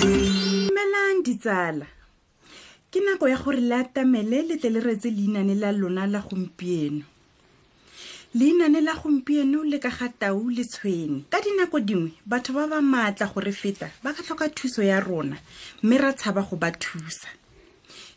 dumelang ditsala ke nako ya gore le atamele le tle le retse leinane la lona la gompieno leinane la gompieno le ka ga tau le tshwene ka dinako dingwe batho ba ba maatla gore feta ba ka tlhoka thuso ya rona mme ra tshaba go ba thusa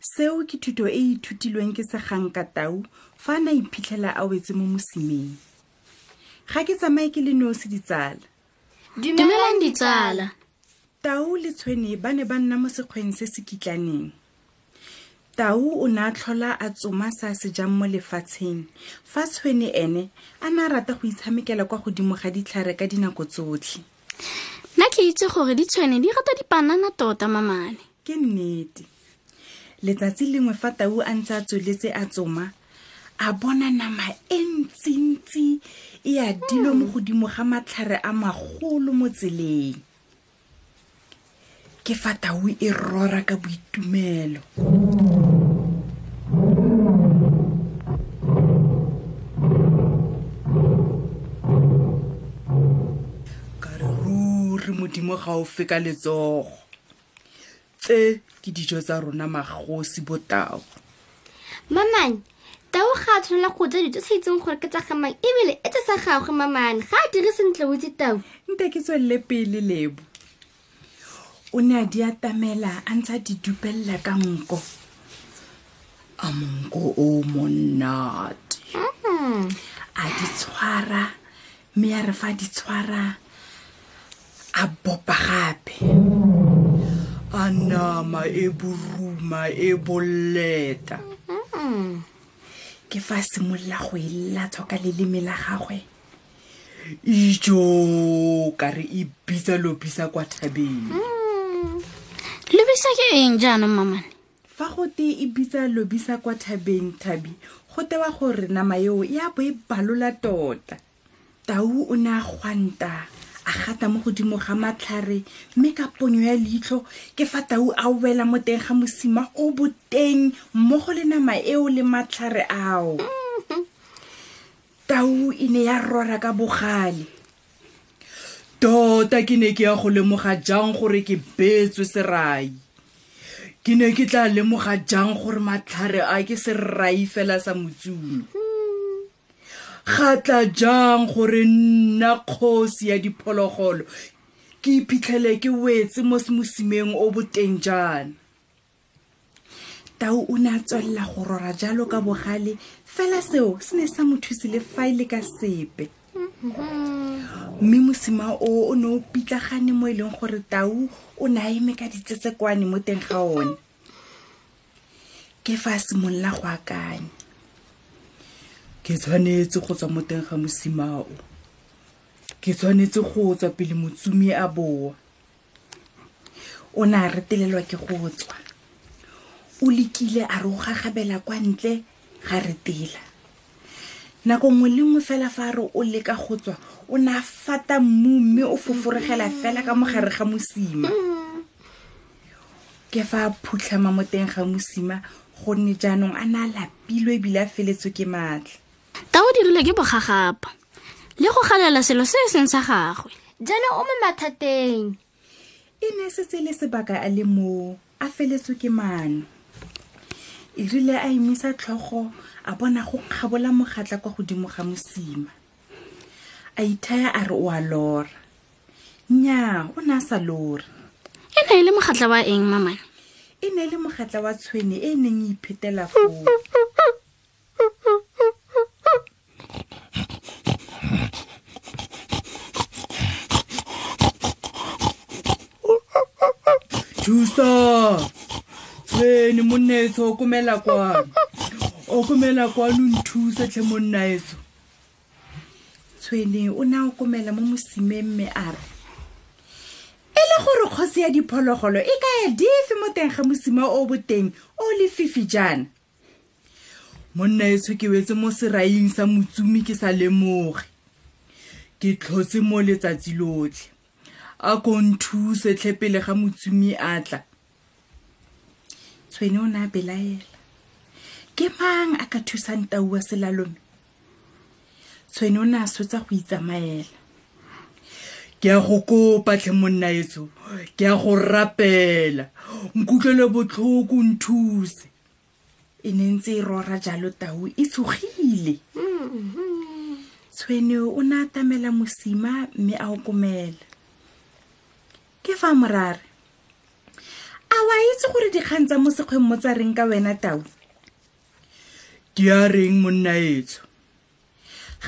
seo ke thuto e e ithutilweng ke segang ka tau fa a na iphitlhela a wetse mo mosimeng ga ke tsamaye ke le nosi ditsala dumelang ditsala tau le tshwene ba ne ba nna mo sekgweng se se kitlaneng tau o ne a tlhola a tsoma sa se jang mo lefatsheng fa tshwene ene a ne a rata go itshamekela kwa godimo ga ditlhare ka dinako tsotlhe nna ke itse gore ditshwene di rata dipanana tota mamane ke nnete letsatsi lengwe fa tau a ntse a tsweletse a tsoma a bona nama e ntsintsi e a dilo mo godimo ga matlhare a magolo mo tseleng ke fa tau e rora ka boitumelo ka re ruri modimo gaufi ka letsogo tse ke dijo tsa rona magosi botao mamane tao ga a tshwanela go ja dijo se itseng gore ke tsa gamang ebile e tse sa gagwe mamane ga a dire sentle o itse tao nte ke tswelele pele lebo o ne a di atamela a ntse a di dupelela ka nko a monko o monate ah. a di tshwara mme ya re fa di tshwara a bopa gape a nama e boruma e boleta ke fa simolola go e latswa ka leleme la gagwe ijo ka re e bitsa lobisa kwa thabeng lobisa ke eng jaanong mamane Fa go te e bitsa lobisa kwa thabeng, thabi, go tewa gore nama eo e a bo e balola tota. Tau o ne a gwanta a gata mo godimo ga matlhare mme ka ponyo ya leitlho ke fa tau a wela mo teng ga mosima o boteng mmogo le nama eo le matlhare ao tau e ne ya rora ka bogale tota ke ne ke ya go lemoga jang gore ke beetswe serai ke ne ke tla lemoga jang gore matlhare a ke serai fela sa motsuno ga tla jang gore nna kgosi ya diphologolo ke iphitlhele ke wetse mo semosimeng o boteng jaana tau o ne a tswelela go rora jalo ka bogale fela seo se ne sa mo thuse le fa e le ka sepe mme mosima o o ne o pitlagane mo e leng gore tau o ne a eme ka ditsetsekwane mo teng ga one ke fa a simolola go akanya ke tshwanetse go tswa mo teng ga mosimao ke tshwanetse go tswa pele motsumi a boa o ne a retelelwa ke go tswa o lekile a re o gagabela kwa ntle ga retela nako nngwe le nngwe fela fa a re o leka go tswa o ne a fata mmu mme o foforegela fela ka mogare ga mosima ke fa a phutlhama mo teng ga mosima gonne jaanong a ne a lapilwe ebile a feletswe ke maatla ka o dirilwe ke bogagapa le go galela selo se e seng sa gagwe jaanong o mo mathateng e ne setse le sebaka a le moo a feletswe ke mano e rile a emisa tlhogo a bona go kgabola mogatla kwa godimo ga mosima a ithaya a re o a lora nnyaa o ne a sa lore e ne e le mogatla wa eng mamane e ne e le mogatla wa tshwene e e neng e iphetela foo thusa tsene monna eso o komela kwa o komela kwa lo nthusa tlhe monna eso tshwene o ne o komela mo mosimeng mme a re e le gore kgosi ya diphologolo e kaya dife mo teng ga mosima o boteng o lefifi jaana monna e tshokewetse mo seraing sa motsumi ke sa lemoge ke tlhotse mo letsatsi lotlhe a ko nthuse tlhe pele ga motsumi a tla tshwene o ne a belaela ke mang a ka thusang tau wa selalome tshwene o ne a swetsa go itsamaela ke ya go kopa tlhe monna etso ke ya go rapela nkutlwele botlhoko nthuse e ne ntse e rora jalo tau e tshogile tshwene o ne atamela mosima mme a okomela ke fa morare a wa itse gore dikgang tsa mo sekgweng mo tsa reng ka wena tau ke a reng monnaetso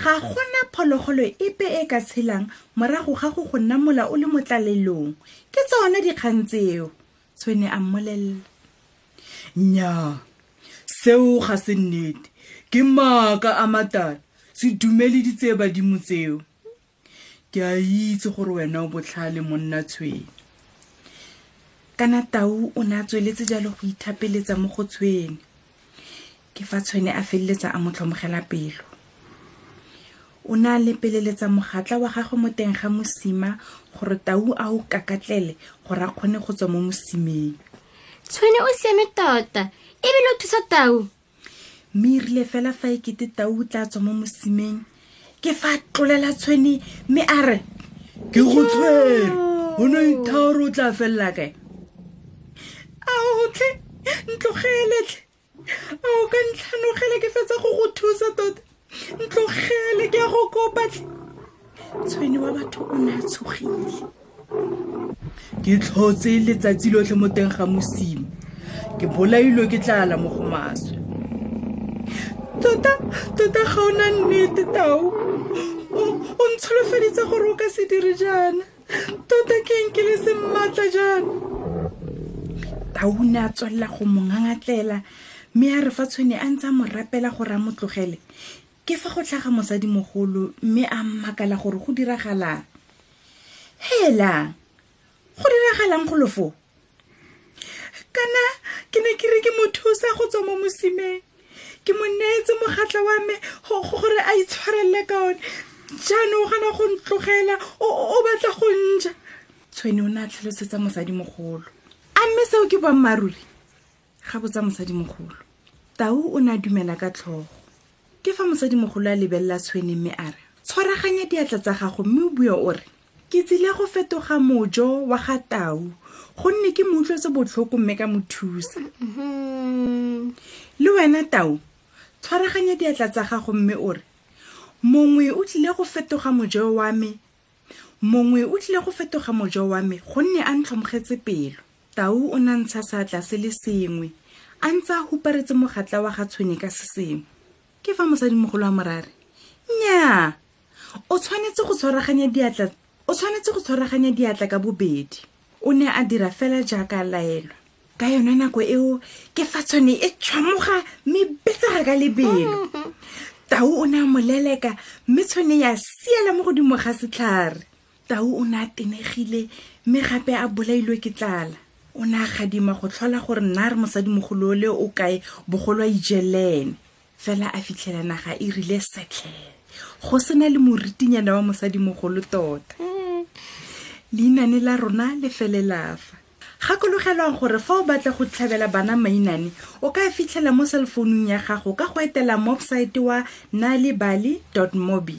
ga gona phologolo epe e ka tshelang morago ga go go nna mola o le mo tlalelong ke tsone dikgang tseo tshwene a mmolelela nnyaa seo ga se nnete ke maaka a matala se dumeleditse badimo tseo ke a itse gore wena o botlhale monna tshwene kana tau o ne a tsweletse jalo go ithapeletsa mo go tshwene ke fa tshwene a feleletsa a mo tlhomogela pelo o ne a lepeleletsa mogatla wa gagwe mo teng ga mosima gore tau a o kakatlele gore a kgone go tswa mo mosimeng tshwene o siame tota ebile o thusa tau mme e rile fela fa e kete tau o tla tswa mo mosimeng ke fa tlolela tshwene mme a re ke go tshwere o ne itharo o tla felela kae a otlhe ntlogeletlhe a o ka ntlhanogela ke fetsa go go thusa tota ntlogele ke ya go kopa tshwene wa batho o ne a tshogile ke tlhotse letsatsi lotlhe mo teng ga mosimo ke bolailwe ke tlala mo go maswe tota tota ga o na nnete tao o ntsholofeditse gore o ka se dire jaana tota ke eng ke le semmatla jaana taune a tswelela go mongangatlela mme a re fa tshwene a ntse a mo rapela gore a mo tlogele ke fa go tlhaga mosadimogolo mme a mmakala gore go diragalang helang go diragalang golofo kana ke ne ke re ke mo thusa go tswa mo mosimeng ke mo neetse mogatla wa me gore a itshwarelele ka one jaanong o gana go ntlogela o batla go nja tshwene o ne a tlhalosetsa mosadimogolo a mme seo ke boammaaruri ga botsa mosadimogolo tau o ne a dumela ka tlhogo ke fa mosadimogolo a lebelela tshwene mme a re tshwaraganya diatla tsa gago mme o bue o re ke tsile go fetoga mojo wa ga tau gonne ke mo utlwetse botlhoko mme ka mo thusa mm-hmm. le wena tau tshwaraganya diatla tsa gago mme o re mongwe o tlile go fetoga mojo wa me mongwe o tlile go fetoga mojo wa me gonne a ntlhomogetse pelo tau o na ntsha seatla se le sengwe a ntse a huparetse mogatla wa ga tshwenye ka se sengwe ke fa mosadimogolo wa morare nnyaa o tshwanetse go tshwaraganya diatla o tshwanetse go tshwaraganya diatla ka bobedi o ne a dira fela jaaka a laelwa ka yone nako eo ke fa tshwane e tshwamoga mme betsega ka lebelo tau o ne a moleleka mme tshwane ya siela mo godimo ga setlhare tau o ne a tenegile mme gape a bolailwe ke tlala o ne a gadima go tlhola gore nna re mosadimogolo o le o kae bogolo a ijelele ene fela a fitlhela naga e rile setlhe go sena le moritinyana wa mosadimogolo tota mm. leinane la rona le felelafa gakologelwang gore fa o batla go tlhabela bana mainane o ka fitlhela mo cellfounung ya gago ka go etela mobsite wa nalibali mobi